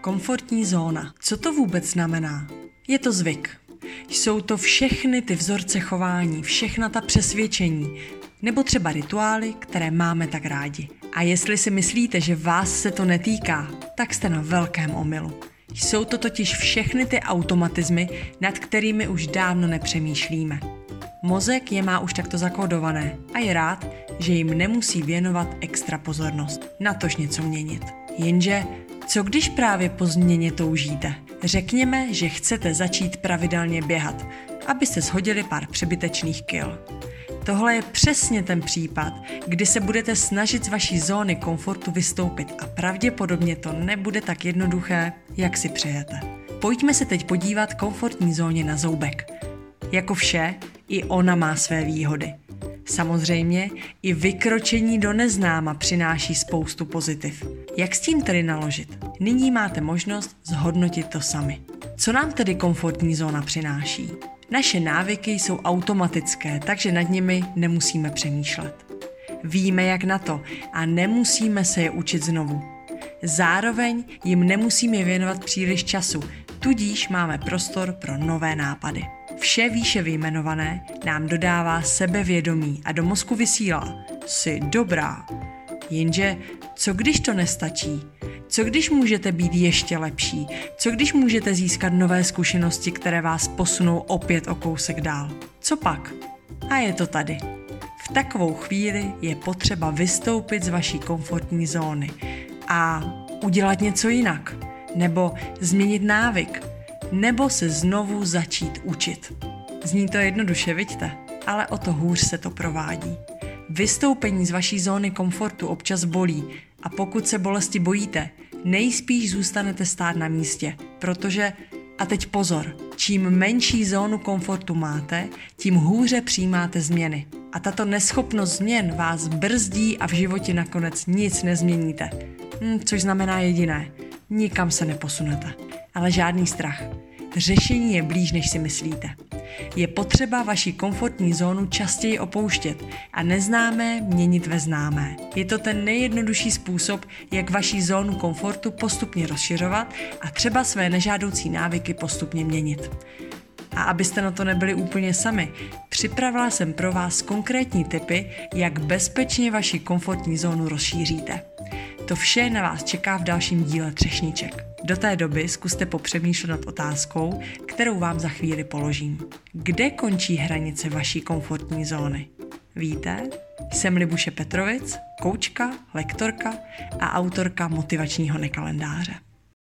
Komfortní zóna. Co to vůbec znamená? Je to zvyk. Jsou to všechny ty vzorce chování, všechna ta přesvědčení, nebo třeba rituály, které máme tak rádi. A jestli si myslíte, že vás se to netýká, tak jste na velkém omylu. Jsou to totiž všechny ty automatizmy, nad kterými už dávno nepřemýšlíme. Mozek je má už takto zakódované a je rád, že jim nemusí věnovat extra pozornost, natož něco měnit. Jenže co když právě po změně toužíte? Řekněme, že chcete začít pravidelně běhat, abyste shodili pár přebytečných kil. Tohle je přesně ten případ, kdy se budete snažit z vaší zóny komfortu vystoupit a pravděpodobně to nebude tak jednoduché, jak si přejete. Pojďme se teď podívat komfortní zóně na zoubek. Jako vše, i ona má své výhody. Samozřejmě i vykročení do neznáma přináší spoustu pozitiv. Jak s tím tedy naložit? Nyní máte možnost zhodnotit to sami. Co nám tedy komfortní zóna přináší? Naše návyky jsou automatické, takže nad nimi nemusíme přemýšlet. Víme, jak na to a nemusíme se je učit znovu. Zároveň jim nemusíme věnovat příliš času, tudíž máme prostor pro nové nápady. Vše výše vyjmenované nám dodává sebevědomí a do mozku vysílá. Jsi dobrá. Jenže co když to nestačí? Co když můžete být ještě lepší? Co když můžete získat nové zkušenosti, které vás posunou opět o kousek dál? Co pak? A je to tady. V takovou chvíli je potřeba vystoupit z vaší komfortní zóny a udělat něco jinak. Nebo změnit návyk. Nebo se znovu začít učit. Zní to jednoduše, vidíte? Ale o to hůř se to provádí. Vystoupení z vaší zóny komfortu občas bolí a pokud se bolesti bojíte, nejspíš zůstanete stát na místě, protože, a teď pozor, čím menší zónu komfortu máte, tím hůře přijímáte změny. A tato neschopnost změn vás brzdí a v životě nakonec nic nezměníte. Hm, což znamená jediné, nikam se neposunete. Ale žádný strach. Řešení je blíž, než si myslíte. Je potřeba vaši komfortní zónu častěji opouštět a neznámé měnit ve známé. Je to ten nejjednodušší způsob, jak vaši zónu komfortu postupně rozšiřovat a třeba své nežádoucí návyky postupně měnit. A abyste na to nebyli úplně sami, připravila jsem pro vás konkrétní tipy, jak bezpečně vaši komfortní zónu rozšíříte. To vše na vás čeká v dalším díle Třešniček. Do té doby zkuste popřemýšlet nad otázkou, kterou vám za chvíli položím. Kde končí hranice vaší komfortní zóny? Víte? Jsem Libuše Petrovic, koučka, lektorka a autorka motivačního nekalendáře.